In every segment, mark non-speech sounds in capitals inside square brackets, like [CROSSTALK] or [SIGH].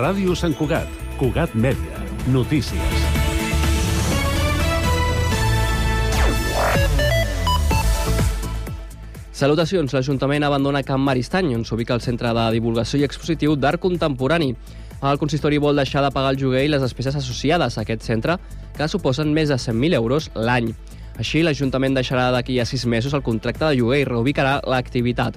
Ràdio Sant Cugat, Cugat Mèdia, notícies. Salutacions. L'Ajuntament abandona Camp Maristany, on s'ubica el Centre de Divulgació i Expositiu d'Art Contemporani. El consistori vol deixar de pagar el lloguer i les despeses associades a aquest centre, que suposen més de 100.000 euros l'any. Així, l'Ajuntament deixarà d'aquí a sis mesos el contracte de lloguer i reubicarà l'activitat.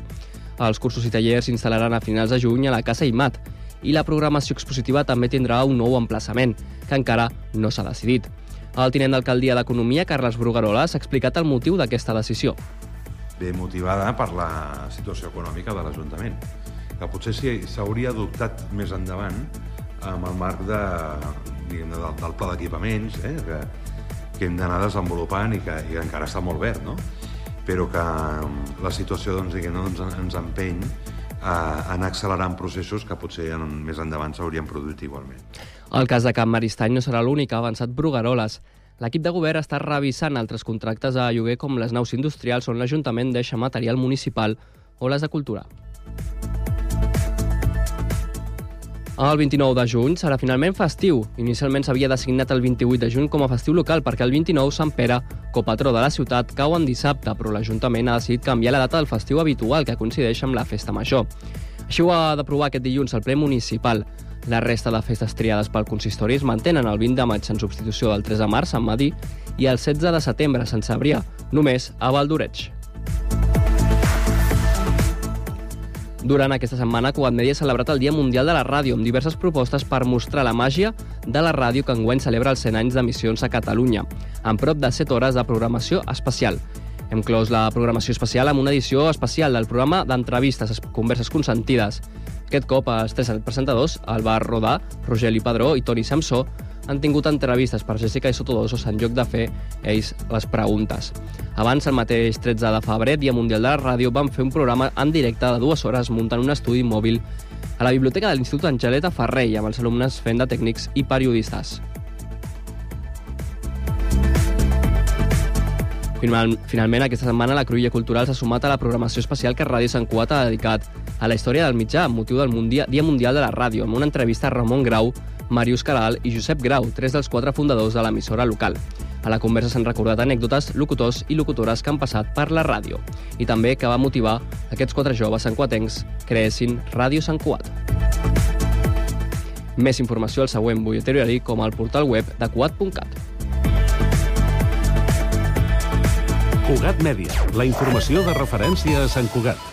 Els cursos i tallers s'instal·laran a finals de juny a la Casa IMAT i la programació expositiva també tindrà un nou emplaçament, que encara no s'ha decidit. El tinent d'alcaldia d'Economia, Carles Brugarola, s'ha explicat el motiu d'aquesta decisió. Ve motivada per la situació econòmica de l'Ajuntament, que potser s'hauria adoptat més endavant amb el marc de, diguem, del, del pla d'equipaments, eh, que, que hem d'anar desenvolupant i que, i encara està molt verd, no? però que mm, la situació doncs, diguem, doncs, ens empeny a anar accelerant processos que potser en, més endavant s'haurien produït igualment. El cas de Camp Maristany no serà l'únic, ha avançat Brugaroles. L'equip de govern està revisant altres contractes a lloguer com les naus industrials on l'Ajuntament deixa material municipal o les de cultura. El 29 de juny serà finalment festiu. Inicialment s'havia designat el 28 de juny com a festiu local perquè el 29 Sant Pere, copatró de la ciutat, cau en dissabte, però l'Ajuntament ha decidit canviar la data del festiu habitual, que coincideix amb la festa major. Així ho ha d'aprovar aquest dilluns el ple municipal. La resta de festes triades pel consistori es mantenen el 20 de maig en substitució del 3 de març, Sant Madí, i el 16 de setembre, Sant Sabrià, només a Valdoreig. Durant aquesta setmana, Cugat Media ha celebrat el Dia Mundial de la Ràdio amb diverses propostes per mostrar la màgia de la ràdio que enguany celebra els 100 anys d'emissions a Catalunya, amb prop de 7 hores de programació especial. Hem clos la programació especial amb una edició especial del programa d'entrevistes, converses consentides. Aquest cop, els tres presentadors, Alba Rodà, Rogeli Padró i Toni Samsó, han tingut entrevistes per Jessica i Sotodosos en lloc de fer ells les preguntes. Abans, el mateix 13 de febrer, Dia Mundial de la Ràdio, van fer un programa en directe de dues hores muntant un estudi mòbil a la biblioteca de l'Institut Angeleta Ferrell amb els alumnes fent de tècnics i periodistes. Finalment, aquesta setmana la Cruïlla Cultural s'ha sumat a la programació especial que Ràdio Sant Cugat ha dedicat a la història del mitjà amb motiu del Mundia, Dia Mundial de la Ràdio, amb una entrevista a Ramon Grau, Marius Caral i Josep Grau, tres dels quatre fundadors de l'emissora local. A la conversa s'han recordat anècdotes, locutors i locutores que han passat per la ràdio i també que va motivar aquests quatre joves santcuatencs creessin Ràdio Sant Cuat. Més informació al següent butlletari com al portal web de cuat.cat. Cugat Mèdia, la informació de referència a Sant Cugat.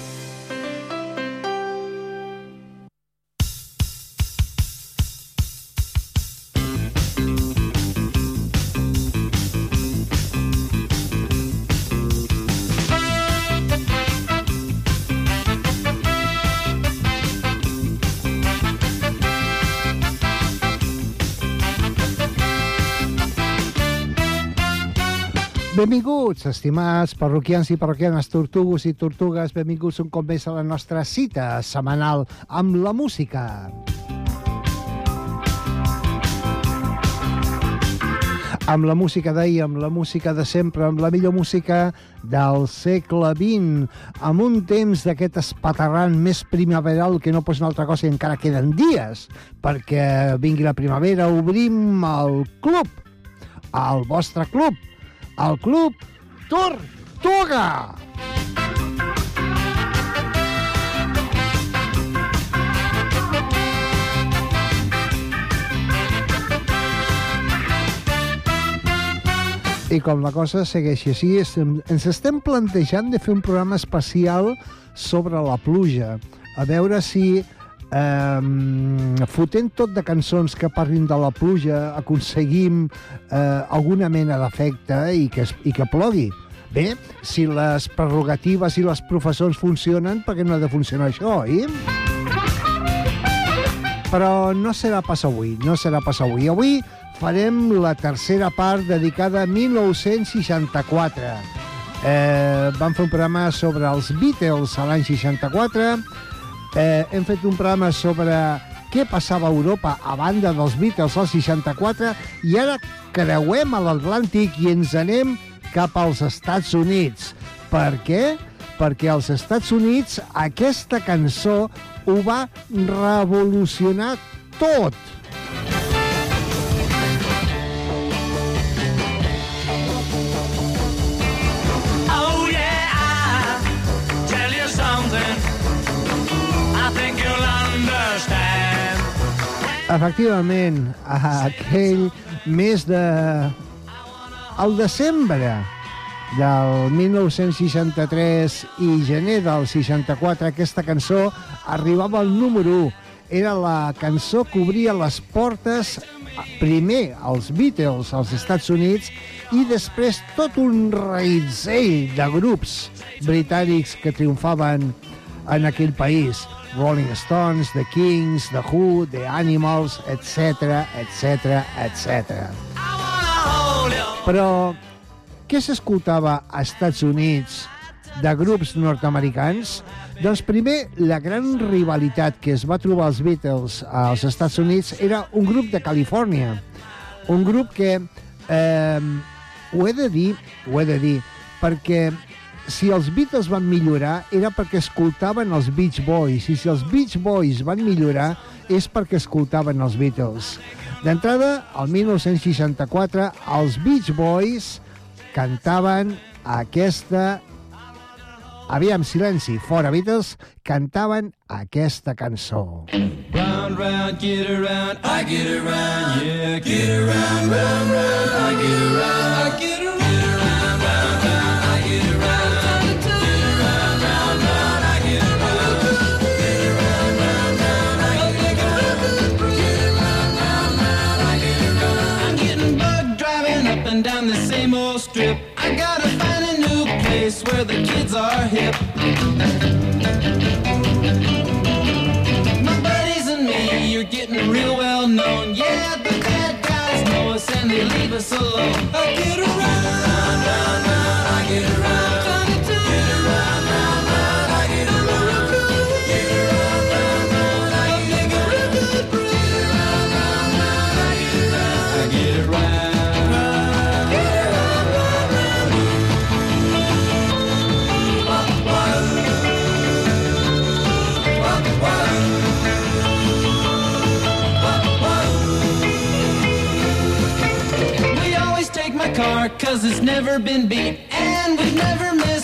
Benvinguts, estimats parroquians i parroquianes, tortugos i tortugues, benvinguts un cop més a la nostra cita setmanal amb la música. Amb la música d'ahir, amb la música de sempre, amb la millor música del segle XX, amb un temps d'aquest espaterrant més primaveral que no pots una altra cosa i encara queden dies perquè vingui la primavera, obrim el club, el vostre club, al Club Tortuga. I com la cosa segueix així, ens estem plantejant de fer un programa especial sobre la pluja, a veure si eh, fotent tot de cançons que parlin de la pluja, aconseguim eh, alguna mena d'efecte i, que, i que plogui. Bé, si les prerrogatives i les professors funcionen, per què no ha de funcionar això, oi? Però no serà pas avui, no serà pas avui. Avui farem la tercera part dedicada a 1964. Eh, vam fer un programa sobre els Beatles a l'any 64, Eh, hem fet un programa sobre què passava a Europa a banda dels Beatles al 64 i ara creuem a l'Atlàntic i ens anem cap als Estats Units. Per què? Perquè als Estats Units aquesta cançó ho va revolucionar tot. Oh Efectivament, aquell mes de... El desembre del 1963 i gener del 64, aquesta cançó arribava al número 1. Era la cançó que obria les portes primer als Beatles als Estats Units i després tot un reitzell de grups britànics que triomfaven en aquell país. Rolling Stones, The Kings, The Who, The Animals, etc, etc, etc. Però què s'escoltava a Estats Units de grups nord-americans? Doncs primer, la gran rivalitat que es va trobar els Beatles als Estats Units era un grup de Califòrnia. Un grup que, eh, ho he de dir, ho he de dir, perquè si els Beatles van millorar era perquè escoltaven els Beach Boys i si els Beach Boys van millorar és perquè escoltaven els Beatles. D'entrada, al 1964, els Beach Boys cantaven aquesta... Aviam, silenci, fora Beatles, cantaven aquesta cançó. Round, round, get around, I get around, yeah, get around, round, round, I get around, I get around. The kids are hip. Cause it's never been beat And we've never missed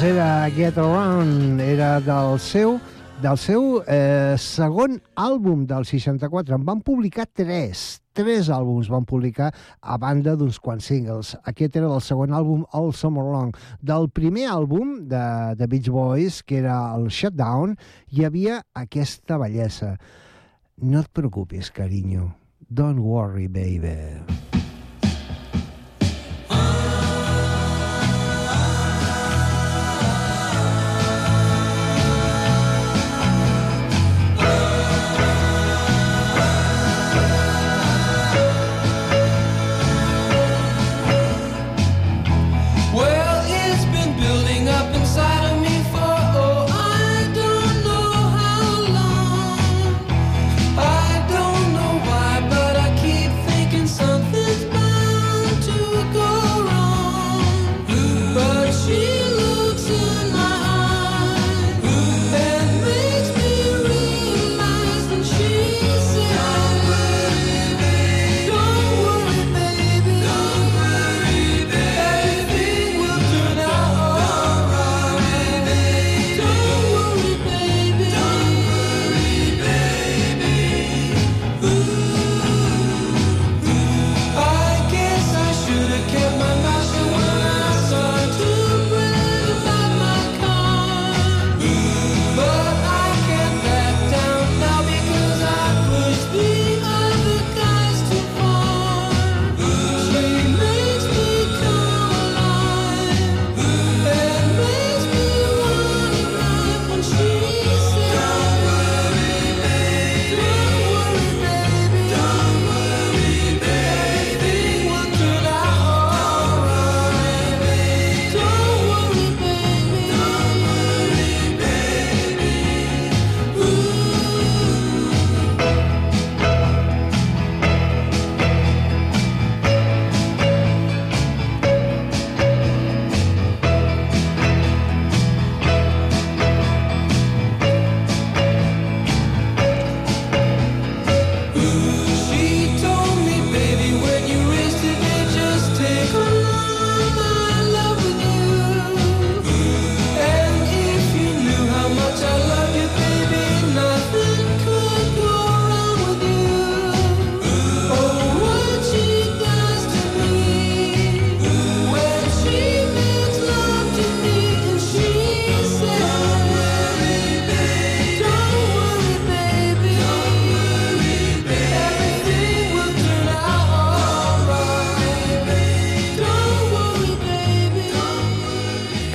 Doncs era Get Around, era del seu del seu eh, segon àlbum del 64. En van publicar tres, tres àlbums van publicar a banda d'uns quants singles. Aquest era del segon àlbum, All Summer Long. Del primer àlbum de, de Beach Boys, que era el Shutdown, hi havia aquesta bellesa. No et preocupis, carinyo. Don't worry, baby.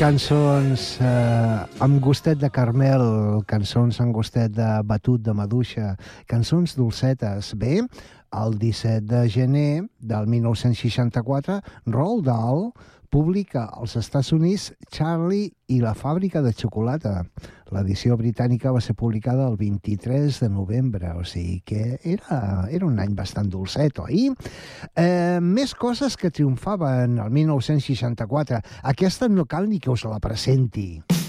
Cançons eh, amb gustet de Carmel, cançons amb gustet de batut de maduixa, cançons dolcetes. Bé, el 17 de gener del 1964, Roald Dahl publica als Estats Units Charlie i la fàbrica de xocolata. L'edició britànica va ser publicada el 23 de novembre, o sigui que era, era un any bastant dolcet, oi? Eh, més coses que triomfaven el 1964. Aquesta no cal ni que us la presenti.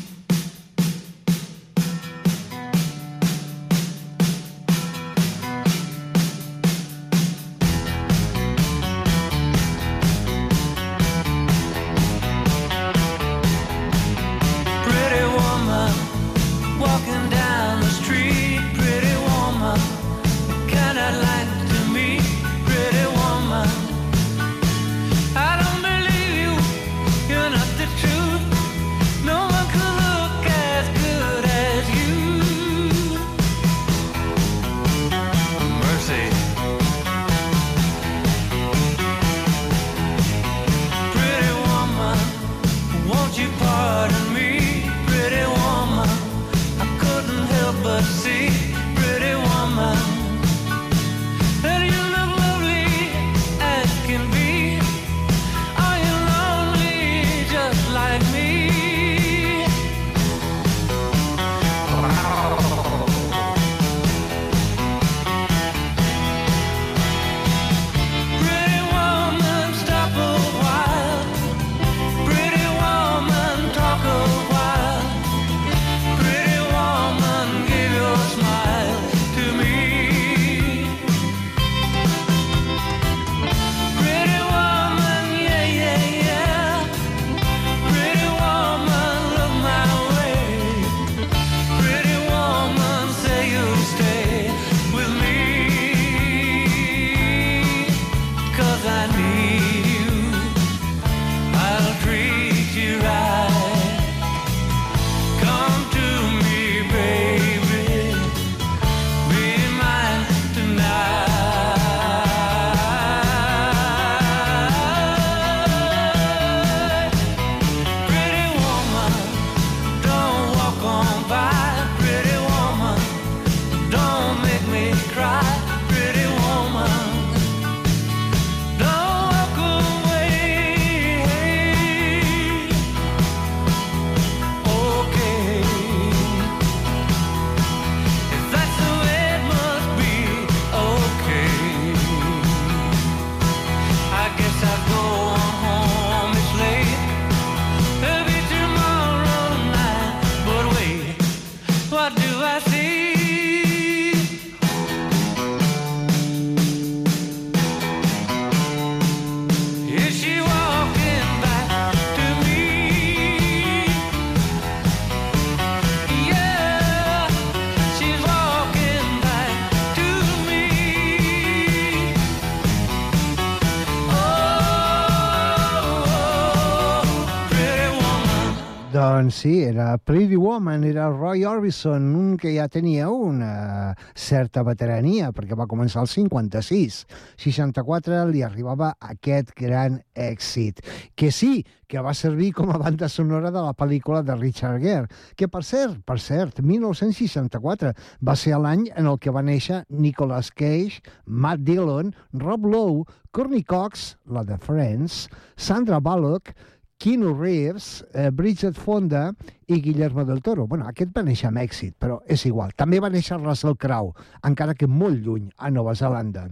Doncs sí, era Pretty Woman, era Roy Orbison, un que ja tenia una certa veterania, perquè va començar al 56. 64 li arribava aquest gran èxit, que sí, que va servir com a banda sonora de la pel·lícula de Richard Gere, que per cert, per cert, 1964 va ser l'any en el que va néixer Nicolas Cage, Matt Dillon, Rob Lowe, Courtney Cox, la de Friends, Sandra Bullock, Keanu Reeves, eh, Bridget Fonda i Guillermo del Toro. Bueno, aquest va néixer a Mèxic, però és igual. També va néixer Russell Crowe, encara que molt lluny, a Nova Zelanda.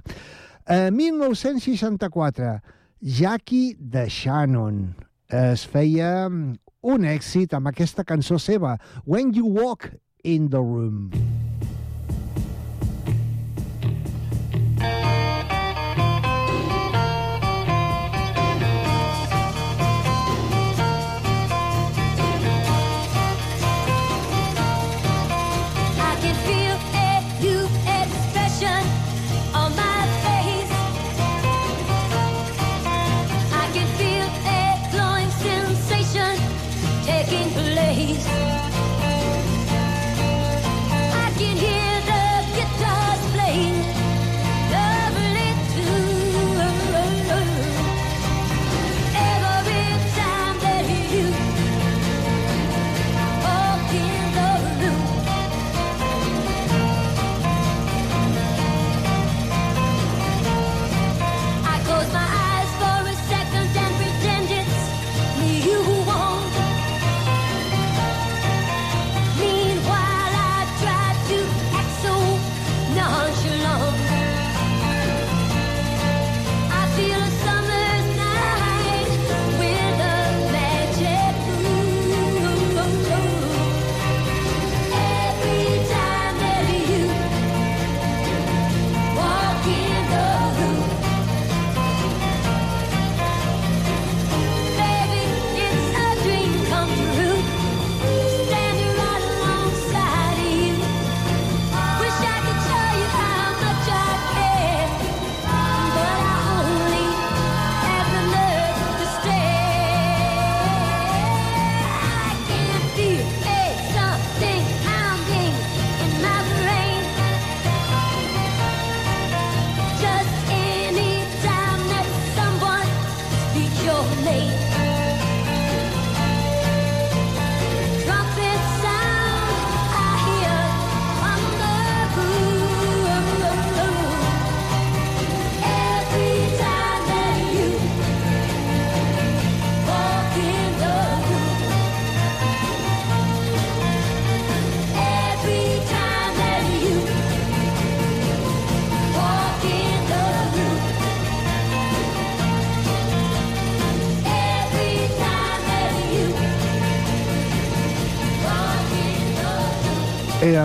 Eh, 1964, Jackie de Shannon es feia mm, un èxit amb aquesta cançó seva, When You Walk in the Room.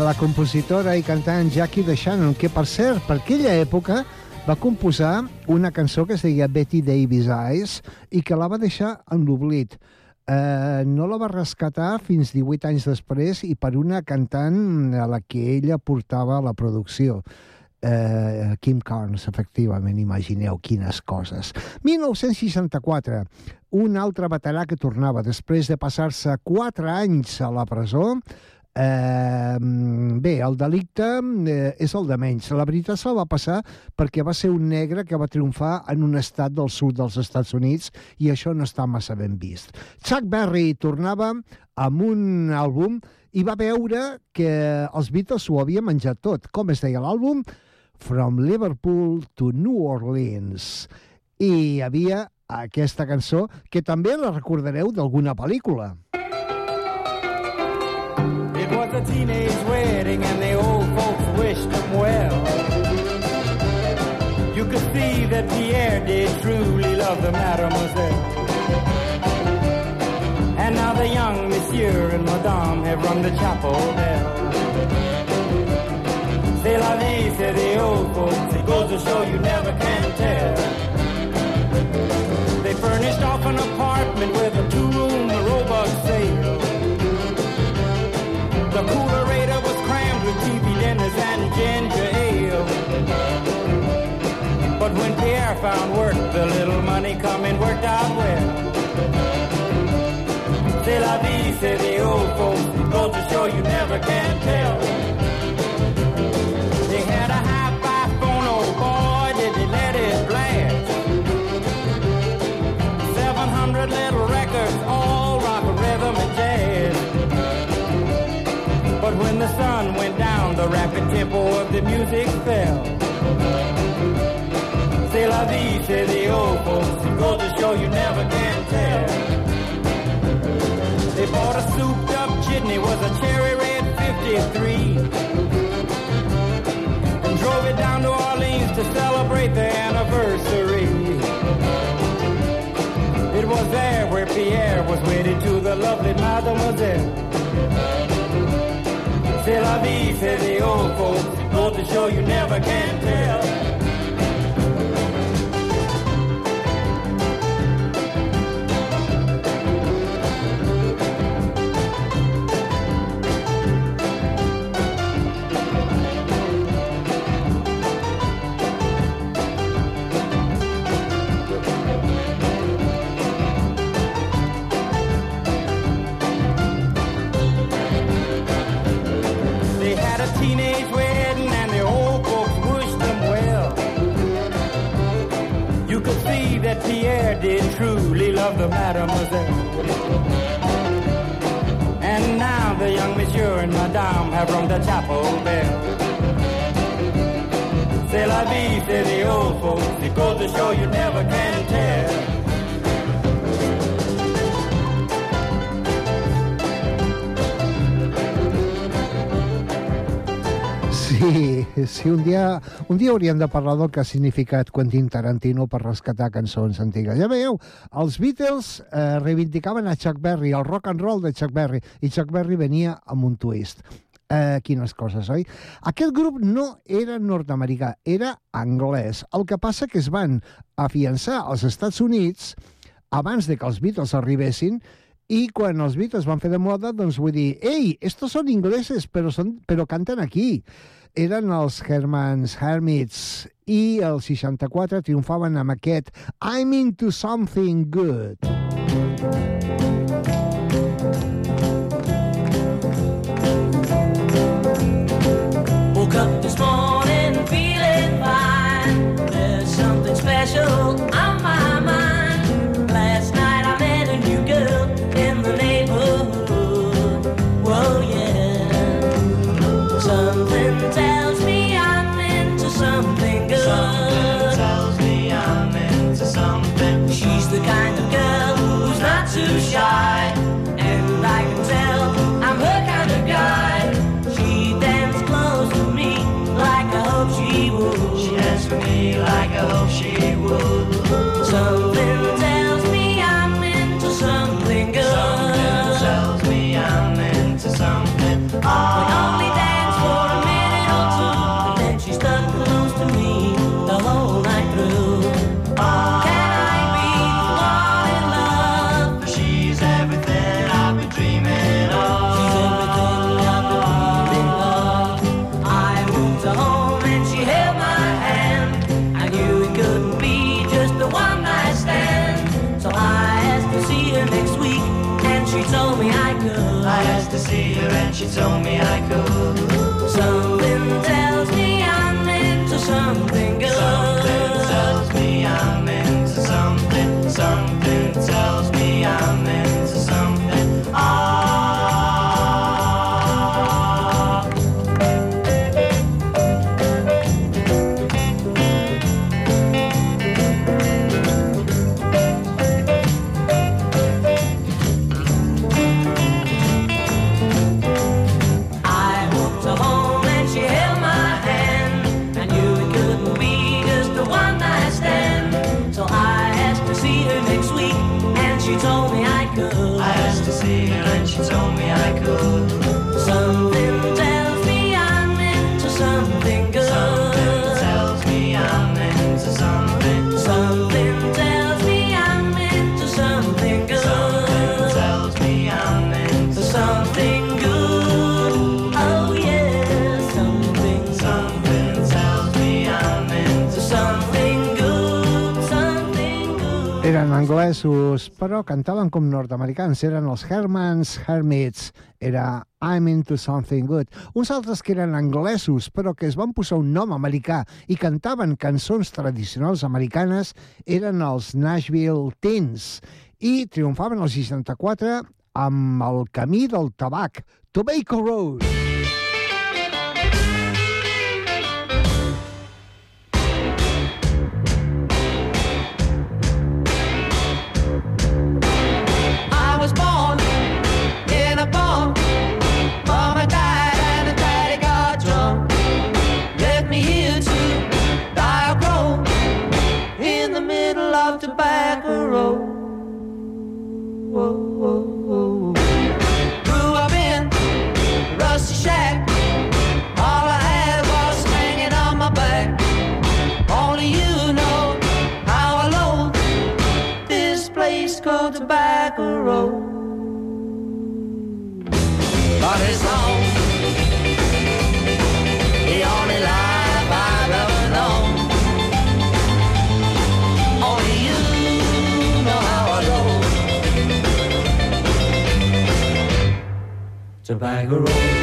La compositora i cantant Jackie de Shannon, que, per cert, per aquella època va composar una cançó que es deia Betty Davis Eyes i que la va deixar en l'oblit. Eh, no la va rescatar fins 18 anys després i per una cantant a la que ella portava la producció. Eh, Kim Carnes, efectivament, imagineu quines coses. 1964, un altre veterà que tornava després de passar-se 4 anys a la presó, Eh, bé, el delicte eh, és el de menys. La veritat se'l va passar perquè va ser un negre que va triomfar en un estat del sud dels Estats Units i això no està massa ben vist. Chuck Berry tornava amb un àlbum i va veure que els Beatles ho havien menjat tot. Com es deia l'àlbum? From Liverpool to New Orleans. I hi havia aquesta cançó que també la recordareu d'alguna pel·lícula. Teenage wedding and the old folks wished them well. You could see that Pierre did truly love the mademoiselle. And now the young monsieur and madame have rung the chapel bell. C'est la vie, say the old folks. It goes to show you never can tell. They furnished off an apartment with a two-room The coolerator was crammed with TV dinners and ginger ale. But when Pierre found work, the little money coming worked out well. C'est la vie, say the old folks. Goes to show you never can tell. The sun went down, the rapid tempo of the music fell. C'est la vie, say the old folks. Vie, say the old folks. Go to show you never can tell. Pierre did truly love the mademoiselle. And now the young monsieur and madame have rung the chapel bell. C'est la vie, say the old folks. It goes to show you never can tell. Sí, sí, un dia, un dia hauríem de parlar del que ha significat Quentin Tarantino per rescatar cançons antigues. Ja veieu, els Beatles eh, reivindicaven a Chuck Berry, el rock and roll de Chuck Berry, i Chuck Berry venia amb un twist. Eh, quines coses, oi? Aquest grup no era nord-americà, era anglès. El que passa que es van afiançar als Estats Units abans de que els Beatles arribessin i quan els Beatles van fer de moda, doncs vull dir, ei, estos són ingleses, però, són, però canten aquí. Eren els Hermans Hermits i el 64 triomfaven amb aquest I'm into something good. però cantaven com nord-americans, eren els Hermans Hermits, era I'm into something good. Uns altres que eren anglesos, però que es van posar un nom americà i cantaven cançons tradicionals americanes, eren els Nashville Teens. I triomfaven el 64 amb el camí del tabac, Tobacco Road. Tobacco roll.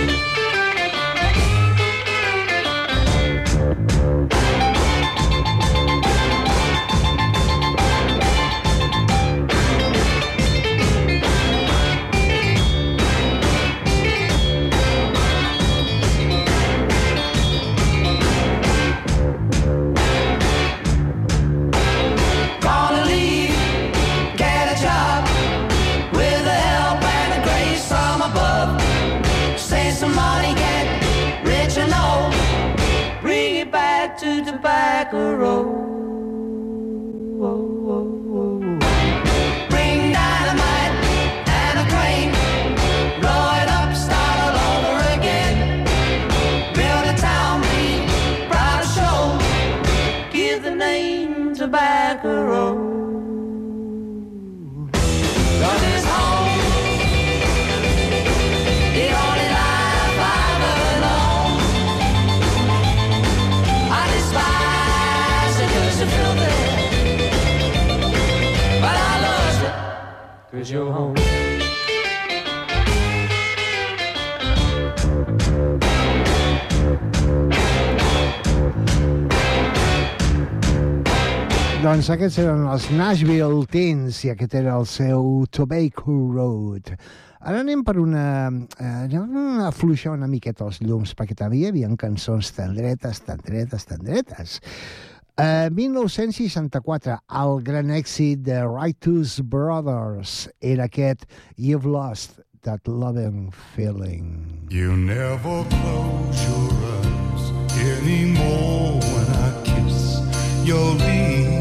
doncs aquests eren els Nashville Teens i aquest era el seu Tobacco Road. Ara anem per una... Eh, anem a afluixar una miqueta els llums, perquè també hi havia cançons tan dretes, tan dretes, tan dretes. Eh, 1964, el gran èxit de Righteous Brothers era aquest You've Lost That Loving Feeling. You never close your eyes anymore when I kiss your lips.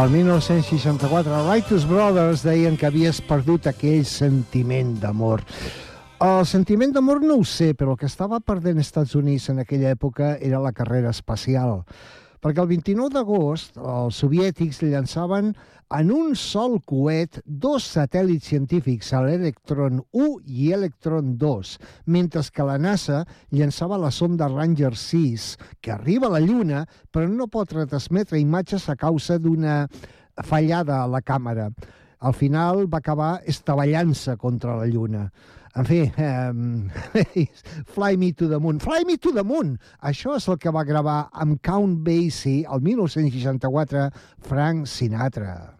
El 1964, Righteous Brothers deien que havies perdut aquell sentiment d'amor. El sentiment d'amor no ho sé, però el que estava perdent als Estats Units en aquella època era la carrera espacial. Perquè el 29 d'agost els soviètics llançaven en un sol coet dos satèl·lits científics, l'Electron 1 i Electron 2, mentre que la NASA llançava la sonda Ranger 6, que arriba a la Lluna, però no pot retransmetre imatges a causa d'una fallada a la càmera. Al final va acabar estavellant-se contra la Lluna. En fi, eh, [LAUGHS] Fly Me to the Moon. Fly Me to the Moon! Això és el que va gravar amb Count Basie el 1964 Frank Sinatra.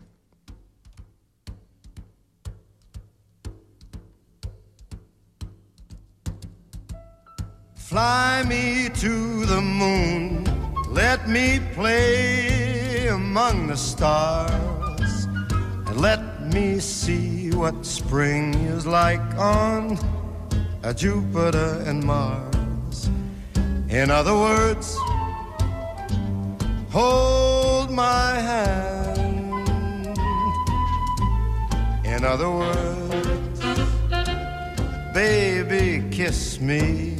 Fly me to the moon, let me play among the stars, and let me see what spring is like on uh, Jupiter and Mars. In other words, hold my hand. In other words, baby, kiss me.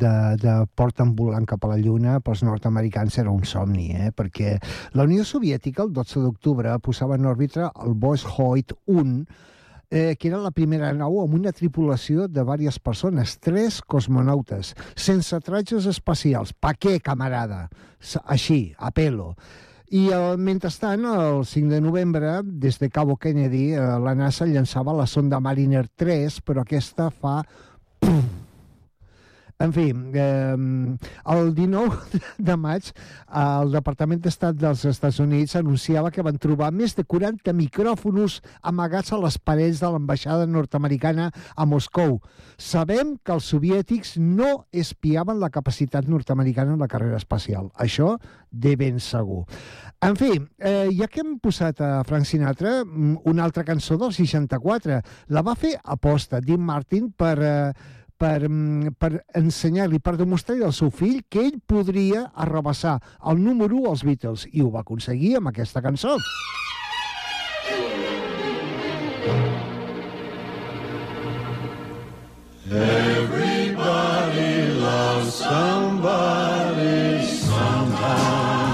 de, de, porta ambulant cap a la Lluna pels nord-americans era un somni, eh? perquè la Unió Soviètica el 12 d'octubre posava en òrbita el Voskhod 1, eh, que era la primera nau amb una tripulació de diverses persones, tres cosmonautes, sense tratges espacials. Pa què, camarada? Així, a pelo. I el, mentrestant, el 5 de novembre, des de Cabo Kennedy, eh, la NASA llançava la sonda Mariner 3, però aquesta fa... Pum! En fi, eh, el 19 de maig el Departament d'Estat dels Estats Units anunciava que van trobar més de 40 micròfonos amagats a les parets de l'ambaixada nord-americana a Moscou. Sabem que els soviètics no espiaven la capacitat nord-americana en la carrera espacial. Això de ben segur. En fi, eh, ja que hem posat a Frank Sinatra, mm, una altra cançó del 64, la va fer aposta Dean Martin per... Eh, per, mm, per ensenyar-li, per demostrar-li al seu fill que ell podria arrabassar el número 1 als Beatles, i ho va aconseguir amb aquesta cançó. Everybody loves somebody sometime.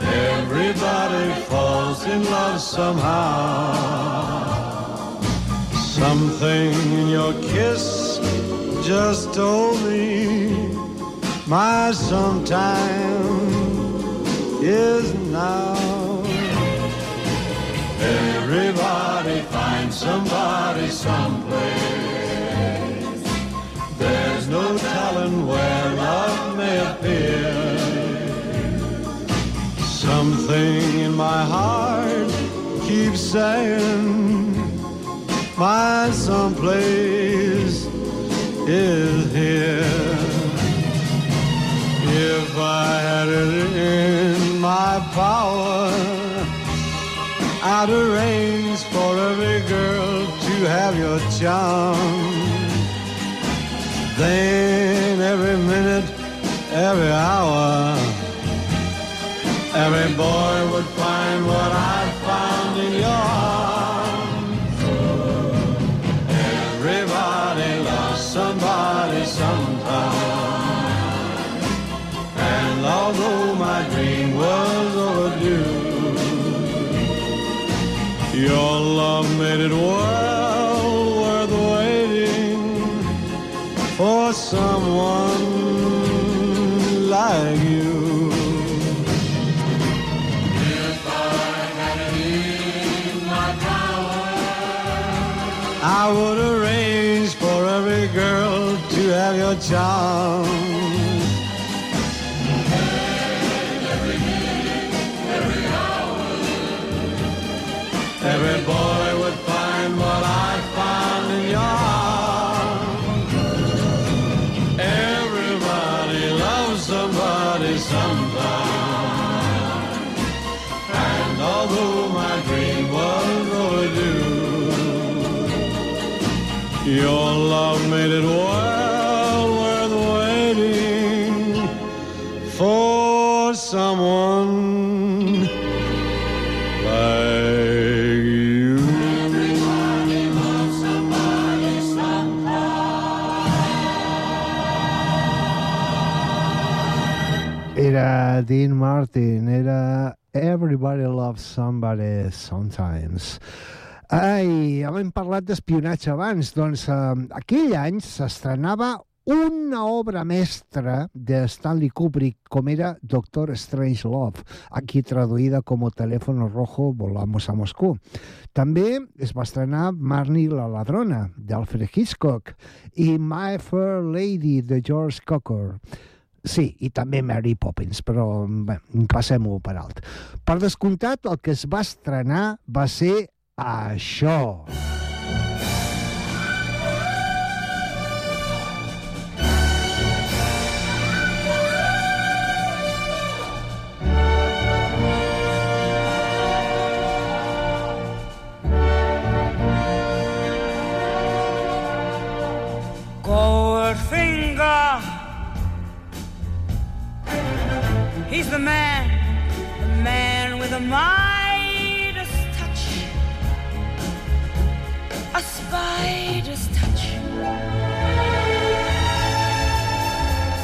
Everybody falls in love somehow. Something in your kiss just told me my sometime is now. Everybody finds somebody someplace. There's no telling where love may appear. Something in my heart keeps saying my someplace is here. If I had it in my power, I'd arrange for every girl to have your charm. Then every minute, every hour, every boy would find what I it well worth waiting for someone like you. If I had it in my power, I would arrange for every girl to have your charm. Dean Martin, era Everybody Loves Somebody Sometimes. Ai, hem parlat d'espionatge abans, doncs eh, aquell any s'estrenava una obra mestra de Stanley Kubrick, com era Doctor Strange Love, aquí traduïda com Teléfono Rojo Volamos a Moscú. També es va estrenar Marnie la ladrona, d'Alfred Hitchcock, i My Fair Lady, de George Cukor. Sí, i també Mary Poppins, però passem-ho per alt. Per descomptat, el que es va estrenar va ser això. Goldfinger. the man, the man with a Midas touch, a spider's touch.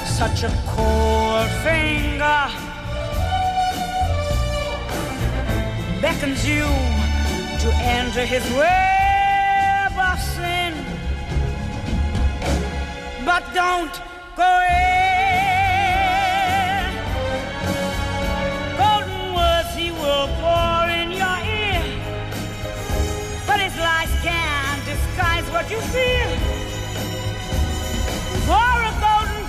Such a cold finger beckons you to enter his web of sin. But don't go in. What you feel. For a golden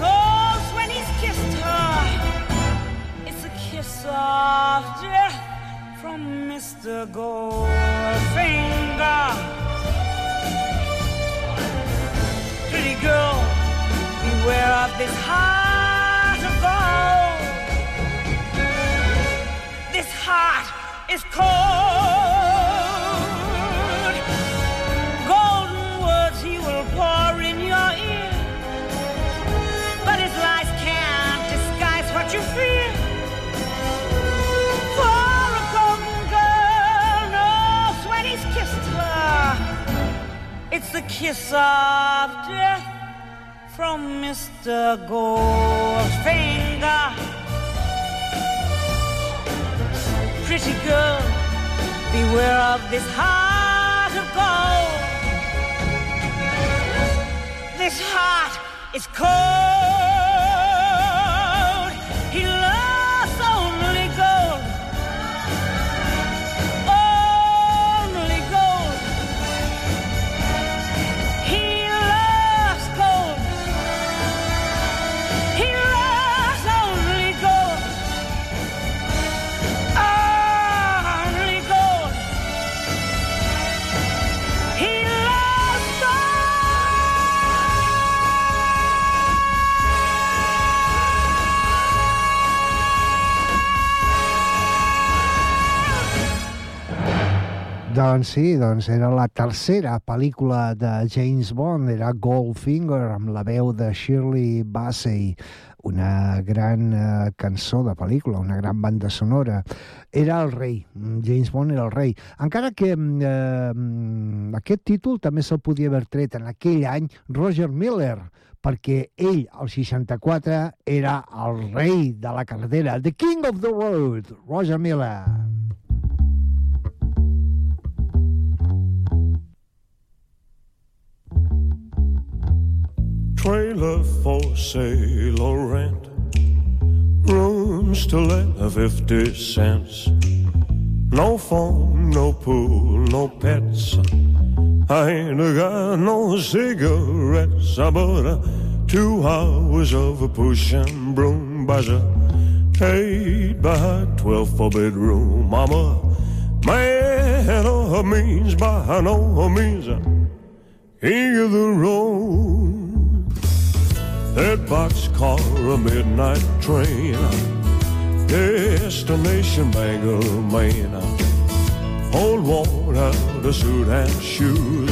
knows when he's kissed her. It's a kiss of death from Mr. Goldfinger. Pretty girl, beware of this heart of gold. This heart is cold. It's the kiss of death from Mr. Goldfinger. Pretty girl, beware of this heart of gold. This heart is cold. Doncs sí, doncs era la tercera pel·lícula de James Bond, era Goldfinger, amb la veu de Shirley Bassey, una gran eh, cançó de pel·lícula, una gran banda sonora. Era el rei, mm, James Bond era el rei. Encara que mm, eh, aquest títol també se'l podia haver tret en aquell any Roger Miller, perquè ell, al 64, era el rei de la carretera, the king of the road, Roger Miller. Trailer for sale or rent. Rooms to let a 50 cents. No phone, no pool, no pets. I ain't got no cigarettes. I bought a two hours of a push and broom buzzer. Eight by twelve for bedroom. Mama, man of means by no means. King of the road. That boxcar, a midnight train. Destination Bangor, Maine. Old worn out suit and shoes.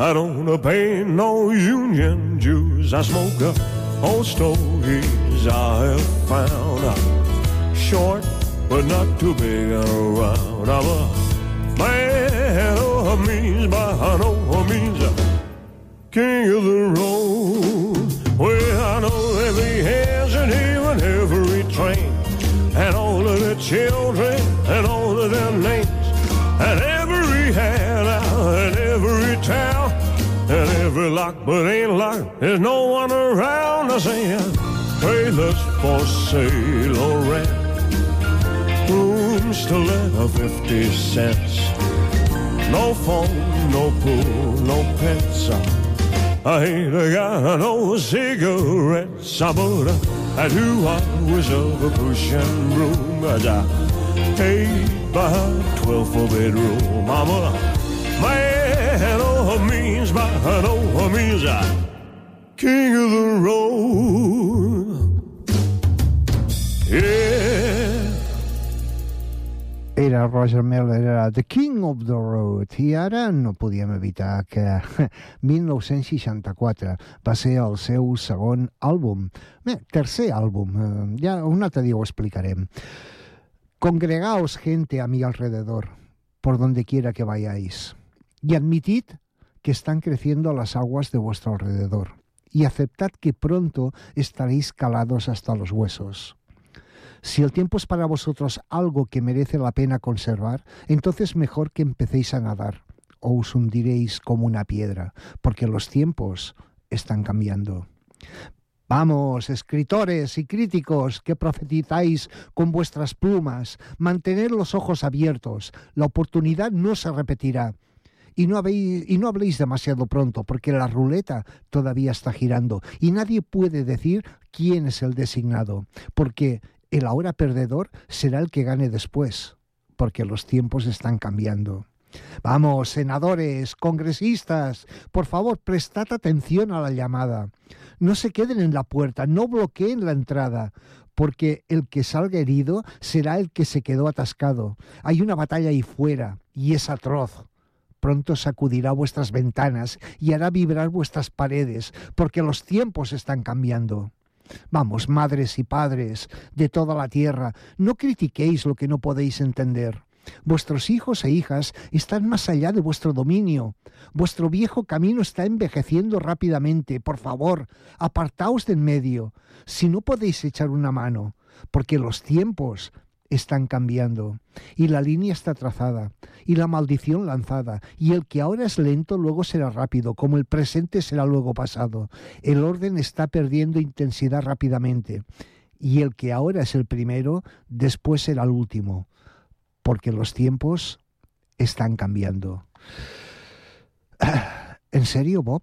I don't pay no union dues. I smoke old stogies I have found. Short, but not too big around. I'm a man of means by no means. King of the road. Well, I know every hands and even every train, and all of the children, and all of their names, and every handout, and every town, and every lock, but ain't locked. There's no one around. I say, trailers for sale or rent, rooms to let 50 cents. No phone, no pool, no pets. I ain't got no cigarettes. I bought a, a two hours of a push and broom. I eight by twelve for bedroom. I'm a man of means by no means. I king of the road. Yeah. Era Roger Miller, era The King of the Road, i ara no podíem evitar que [LAUGHS] 1964 va ser el seu segon àlbum. Bé, tercer àlbum, eh, ja un altre dia ho explicarem. Congregaos gente a mi alrededor, por donde quiera que vayáis, y admitid que están creciendo las aguas de vuestro alrededor, y aceptad que pronto estaréis calados hasta los huesos. Si el tiempo es para vosotros algo que merece la pena conservar, entonces mejor que empecéis a nadar, o os hundiréis como una piedra, porque los tiempos están cambiando. Vamos, escritores y críticos que profetizáis con vuestras plumas, mantened los ojos abiertos, la oportunidad no se repetirá. Y no, habéis, y no habléis demasiado pronto, porque la ruleta todavía está girando y nadie puede decir quién es el designado, porque el ahora perdedor será el que gane después, porque los tiempos están cambiando. Vamos, senadores, congresistas, por favor, prestad atención a la llamada. No se queden en la puerta, no bloqueen la entrada, porque el que salga herido será el que se quedó atascado. Hay una batalla ahí fuera, y es atroz. Pronto sacudirá vuestras ventanas y hará vibrar vuestras paredes, porque los tiempos están cambiando. Vamos, madres y padres de toda la tierra, no critiquéis lo que no podéis entender. Vuestros hijos e hijas están más allá de vuestro dominio. Vuestro viejo camino está envejeciendo rápidamente. Por favor, apartaos de en medio, si no podéis echar una mano, porque los tiempos están cambiando. Y la línea está trazada y la maldición lanzada y el que ahora es lento luego será rápido como el presente será luego pasado. El orden está perdiendo intensidad rápidamente y el que ahora es el primero después será el último porque los tiempos están cambiando. [SIGHS] ¿En serio, Bob?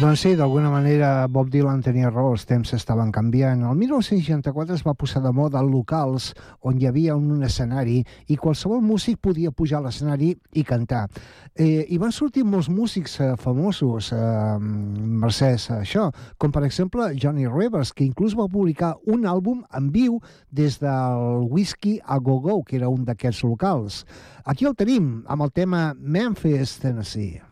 Doncs sí, d'alguna manera Bob Dylan tenia raó, els temps estaven canviant. El 1964 es va posar de moda locals on hi havia un escenari i qualsevol músic podia pujar a l'escenari i cantar. Eh, I van sortir molts músics eh, famosos eh, mercès a això, com per exemple Johnny Rivers, que inclús va publicar un àlbum en viu des del Whisky a Go Go, que era un d'aquests locals. Aquí el tenim, amb el tema Memphis, Tennessee.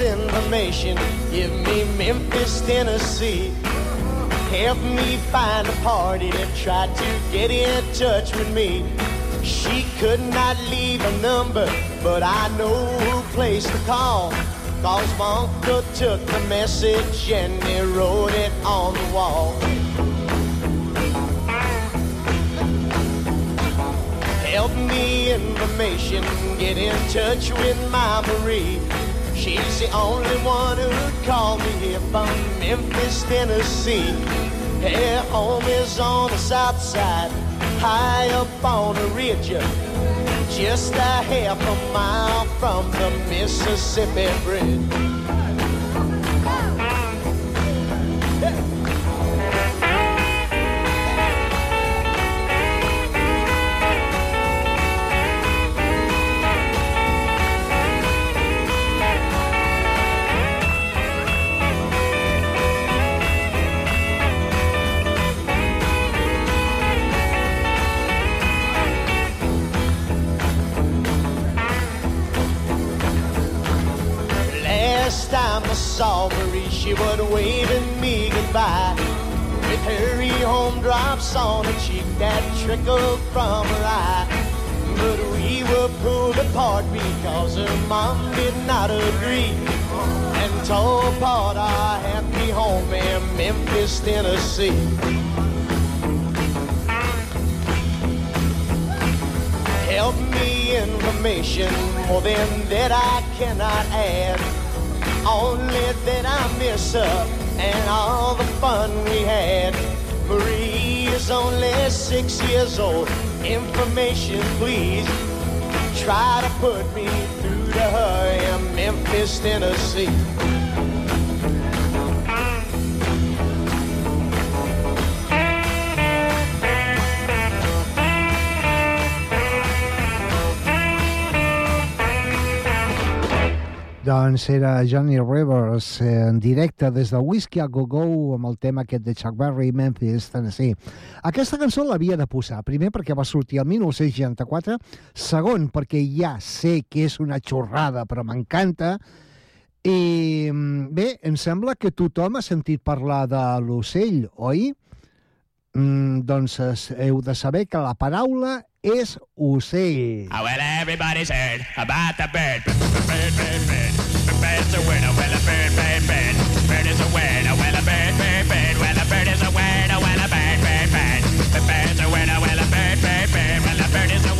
Information, give me Memphis, Tennessee. Help me find a party that tried to get in touch with me. She could not leave a number, but I know who place to call. Cause my uncle took the message and he wrote it on the wall. Help me information, get in touch with my Marie. She's the only one who'd call me here from Memphis, Tennessee. Her home is on the south side, high up on a ridge, just a half a mile from the Mississippi Bridge. Drops on her cheek that trickled from her eye. But we were pulled apart because her mom did not agree. And tore apart our happy home in Memphis, Tennessee. Help me information more than that I cannot add. Only that I miss her and all the fun we had. Marie is only six years old. Information, please. Try to put me through to her in Memphis, Tennessee. Doncs era Johnny Rivers eh, en directe des del Whisky a Go Go amb el tema aquest de Chuck Berry, Memphis, Tennessee. Aquesta cançó l'havia de posar, primer perquè va sortir el 1964, segon perquè ja sé que és una xorrada, però m'encanta, i mm, bé, em sembla que tothom ha sentit parlar de l'ocell, oi? Mm, doncs heu de saber que la paraula és ocell. Oh, well, everybody's heard about the bird. Bird, bird, bird, bird. Bird's a winner. Well, a bird, bird, bird. Bird is a winner. Well, a bird, bird, bird. Well, a bird is a winner. Well, a bird, bird, bird. Bird's a winner. Well, a bird, bird, bird. Well, a bird is a winner.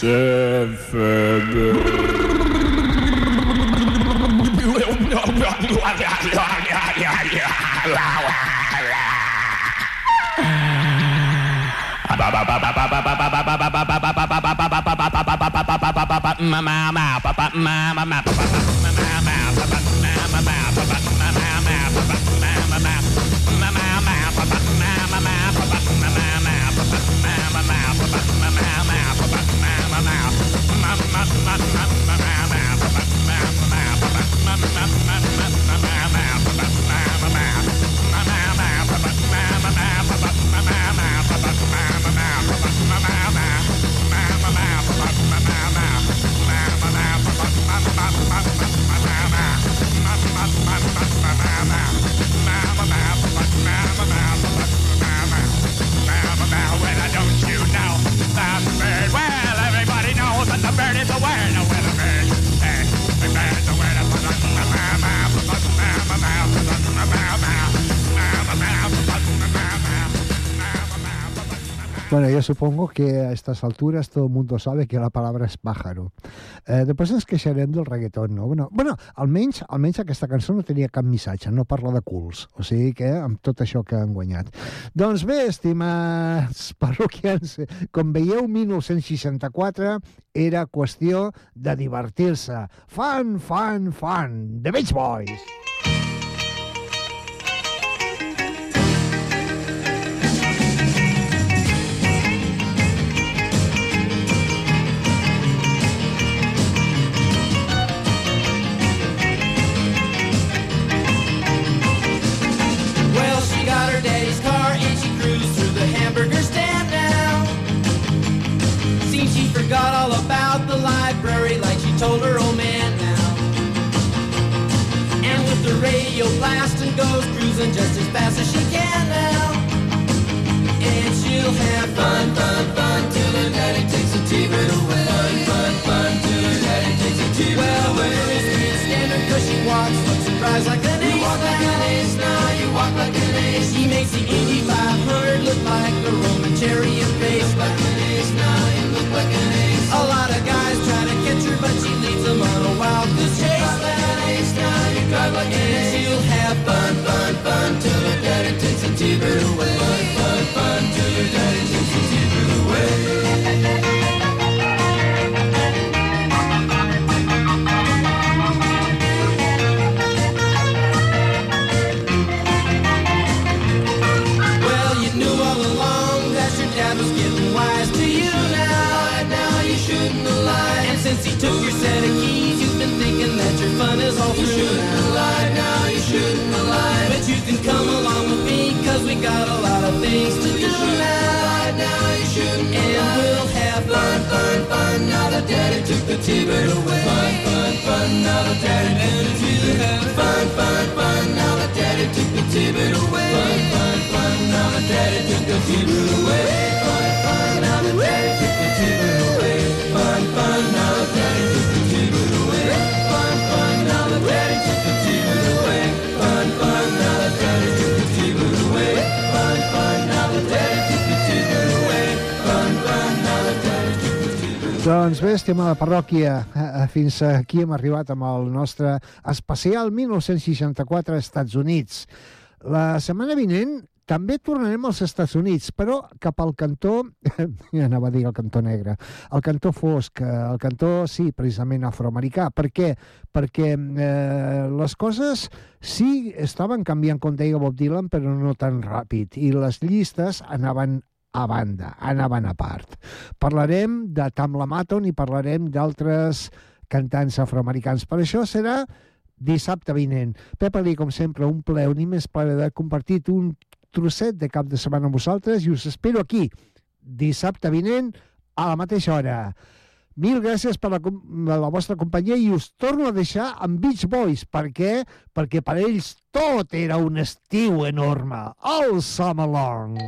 Sevföbö. Mama, bam, bam, bam, Bueno, yo supongo que a estas alturas todo el mundo sabe que la palabra és pájaro. Eh, després ens queixarem del reggaeton, no? Bueno, bueno almenys, almenys aquesta cançó no tenia cap missatge, no parla de culs. O sigui que amb tot això que han guanyat. Doncs bé, estimats parroquians, com veieu, 1964 era qüestió de divertir-se. Fan, fan, fan, The Beach Boys. Cruising just as fast as she can now. And she'll have fun, fun, fun till her daddy takes the T-bird away. Fun, fun, fun till her daddy takes the T-bird well, away. Well, the street standard cause she walks, looks surprised like an ace. You walk like an ace now, you walk like an ace. He makes the Indy 500 look like a Roman chariot race. Look like an ace now, you look like an ace. A lot of guys try to catch her, but she leads them on a wild goose chase. You drive like an ace now, you drive like an ace. She'll have fun, fun, fun till her daddy Chibu fun, fun, fun till you're dead. Took the T-bird away. Fun, fun, fun. Now that daddy took the T-bird. Fun, fun, fun. Now that daddy took the T-bird away. Fun, fun, fun. Now that daddy took the T-bird away. Fun, fun. Now that daddy took the T-bird away. Doncs bé, estimada parròquia, eh, fins aquí hem arribat amb el nostre especial 1964 als Estats Units. La setmana vinent també tornarem als Estats Units, però cap al cantó, [LAUGHS] ja anava a dir el cantó negre, el cantó fosc, eh, el cantó, sí, precisament afroamericà. Per què? Perquè eh, les coses sí estaven canviant, com deia Bob Dylan, però no tan ràpid, i les llistes anaven a banda, anaven a part. Parlarem de Tamla Maton i parlarem d'altres cantants afroamericans. Per això serà dissabte vinent. Pep Ali, com sempre, un ple, un més plaer de compartir un trosset de cap de setmana amb vosaltres i us espero aquí, dissabte vinent, a la mateixa hora. Mil gràcies per la, la vostra companyia i us torno a deixar amb Beach Boys. Per què? Perquè per ells tot era un estiu enorme. All summer long.